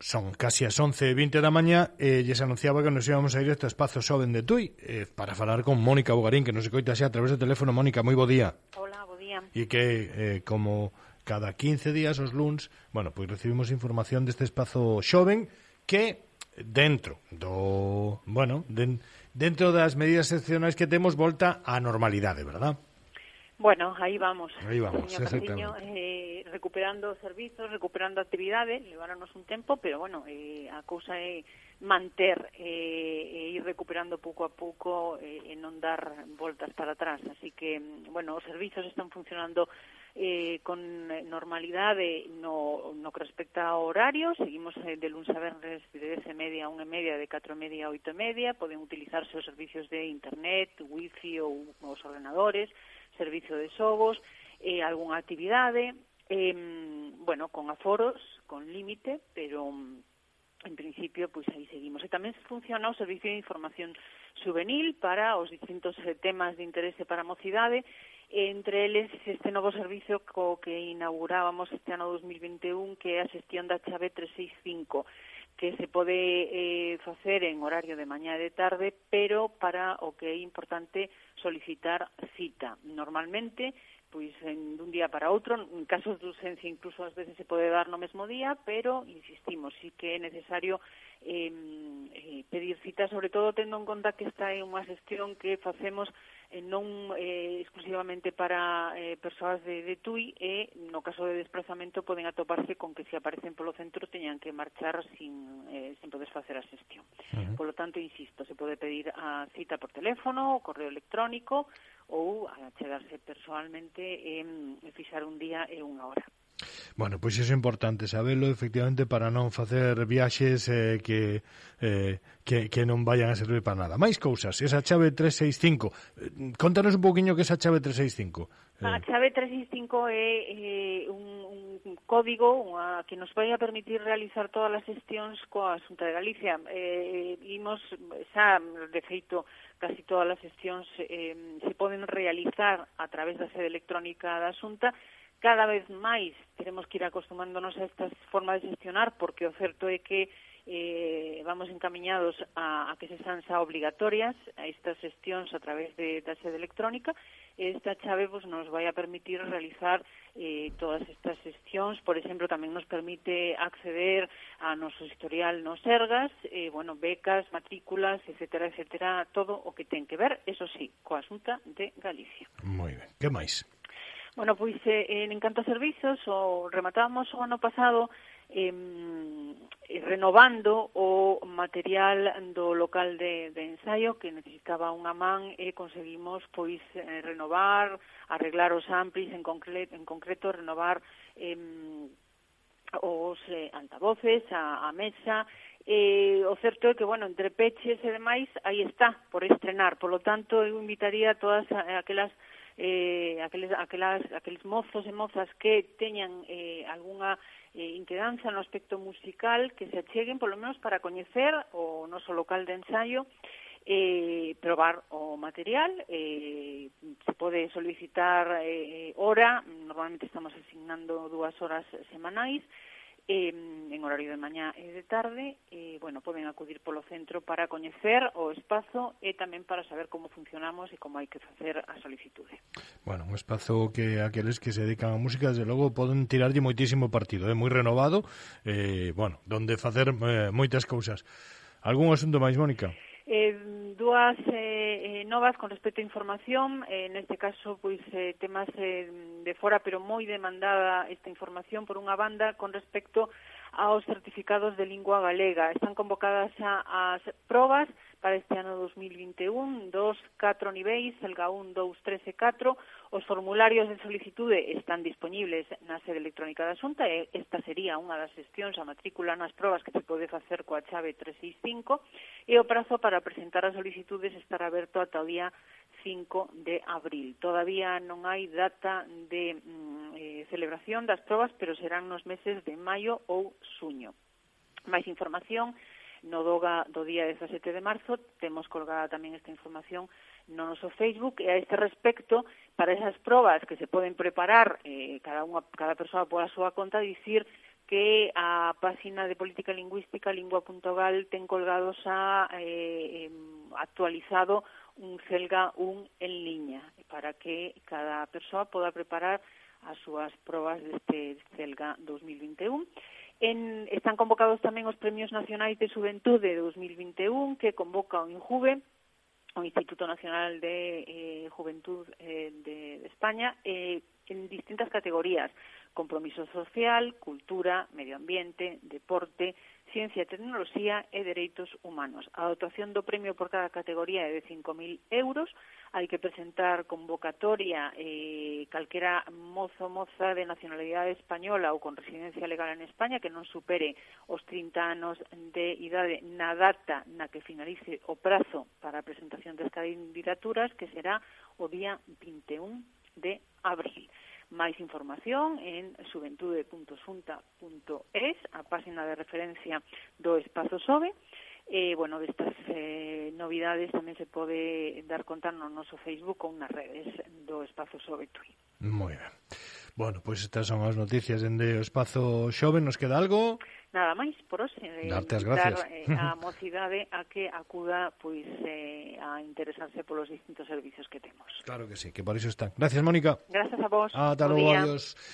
son casi as 11 e 20 da mañá e lles anunciaba que nos íbamos a ir a este espazo Xoven de Tui eh, para falar con Mónica Bugarín, que nos coita xa a través do teléfono. Mónica, moi bo día. Hola, bo día. E que, eh, como cada 15 días os luns, bueno, pois recibimos información deste espazo Xoven que dentro do, bueno, den, dentro das medidas excepcionais que temos volta á normalidade, verdad? Bueno, ahí vamos. Ahí vamos, Señor eh, recuperando servizos, recuperando actividades, leváronos un tempo, pero bueno, eh, a cousa é manter eh, e ir recuperando pouco a pouco eh, e non dar voltas para atrás. Así que, mm, bueno, os servizos están funcionando eh, con normalidade eh, no, no que respecta ao horario, seguimos eh, de lunes a vernes de 10 e media a 1 e media, de 4 e media a 8 e media, poden utilizarse os servicios de internet, wifi ou os ordenadores, servicio de xogos, eh, algunha actividade, eh, bueno, con aforos, con límite, pero mm, en principio, pois aí seguimos. E tamén funciona o Servicio de Información Juvenil para os distintos eh, temas de interese para a mocidade entre eles este novo servicio que inaugurábamos este ano 2021, que é a xestión da chave 365 que se pode eh, facer en horario de mañá e de tarde, pero para o que é importante solicitar cita. Normalmente, pois en dun día para outro, en casos de urgencia incluso ás veces se pode dar no mesmo día, pero insistimos, sí que é necesario eh, pedir cita, sobre todo tendo en conta que esta é unha xestión que facemos eh, non eh, exclusivamente para eh, persoas de, de TUI e no caso de desplazamento poden atoparse con que se aparecen polo centro teñan que marchar sin, eh, sin poder facer a xestión. Uh -huh. Por lo tanto, insisto, se pode pedir a cita por teléfono, o correo electrónico ou achegarse personalmente e eh, fixar un día e unha hora. Bueno, pois iso é importante sabelo efectivamente para non facer viaxes eh, que, eh, que, que non vayan a servir para nada. Máis cousas, esa chave 365, eh, contanos un poquinho que esa chave 365. Eh. A chave 365 é eh, un, un código unha, que nos vai a permitir realizar todas as gestións coa Xunta de Galicia. Eh, imos, xa, de feito, casi todas as gestións eh, se poden realizar a través da sede electrónica da Xunta, cada vez máis teremos que ir acostumándonos a esta forma de gestionar porque o certo é que eh, vamos encaminhados a, a que se san xa obligatorias a estas xestións a través de, da sede electrónica e esta chave pues, nos vai a permitir realizar eh, todas estas xestións, por exemplo, tamén nos permite acceder a noso historial nos ergas, eh, bueno, becas, matrículas, etcétera, etcétera, todo o que ten que ver, eso sí, coa xunta de Galicia. Moi ben, que máis? Bueno, pois eh, en Encanto servizos, o rematábamos o ano pasado eh, renovando o material do local de, de ensaio que necesitaba unha man e conseguimos pois eh, renovar, arreglar os amplis, en concreto, en concreto renovar eh, os eh, altavoces, a, a mesa, eh, o certo é que, bueno, entre peches e demais, aí está, por estrenar. Por lo tanto, eu invitaría a todas aquelas eh, aqueles, aquelas, aqueles mozos e mozas que teñan eh, algunha eh, inquedanza no aspecto musical que se acheguen polo menos para coñecer o noso local de ensaio eh, probar o material, eh, se pode solicitar eh, hora, normalmente estamos asignando dúas horas semanais, eh, en horario de mañá e de tarde, eh, bueno, poden acudir polo centro para coñecer o espazo e tamén para saber como funcionamos e como hai que facer a solicitude. Bueno, un espazo que aqueles que se dedican a música, desde logo, poden tirarlle moitísimo partido, é eh, moi renovado, eh, bueno, donde facer eh, moitas cousas. Algún asunto máis, Mónica? Eh, dúas eh, eh, novas con respecto a información, eh, neste caso pois eh, temas eh, de fora, pero moi demandada esta información por unha banda con respecto aos certificados de lingua galega. Están convocadas a, as probas para este ano 2021, dos, catro niveis, Celga 1, 2, 13, 4. Os formularios de solicitude están disponibles na sede electrónica da Xunta e esta sería unha das xestións a matrícula nas probas que se pode facer coa chave 365 e o prazo para presentar as solicitudes estará aberto ata o día 5 de abril. Todavía non hai data de mm, eh, celebración das probas, pero serán nos meses de maio ou suño. Máis información no Doga do día 17 de marzo, temos colgada tamén esta información no noso Facebook, e a este respecto, para esas probas que se poden preparar, eh, cada, unha, cada persoa pola súa conta, dicir que a páxina de política lingüística lingua.gal ten colgados a eh, actualizado un celga un en liña para que cada persoa poda preparar as súas probas deste celga 2021 En, están convocados tamén os Premios Nacionais de Xuventude 2021 que convoca o INJUVE o Instituto Nacional de eh, Juventud eh, de, de España eh, en distintas categorías compromiso social, cultura, medio ambiente, deporte, ciencia e tecnoloxía e dereitos humanos. A dotación do premio por cada categoría é de 5.000 euros. Hai que presentar convocatoria eh, calquera mozo moza de nacionalidade española ou con residencia legal en España que non supere os 30 anos de idade na data na que finalice o prazo para a presentación das candidaturas, que será o día 21 de abril máis información en subentude.xunta.es, a página de referencia do Espazo Sobe, E, bueno, destas eh, novidades tamén se pode dar conta no noso Facebook ou nas redes do Espazo Sobe Tui. Moi ben. Bueno, pois pues estas son as noticias dende o Espazo Xove. Nos queda algo? nada máis por hoxe eh, darte as gracias eh, a mocidade a que acuda pois eh, a interesarse polos distintos servizos que temos. Claro que sí, que por iso están. Gracias, Mónica. Gracias a vos. Ata logo, adiós.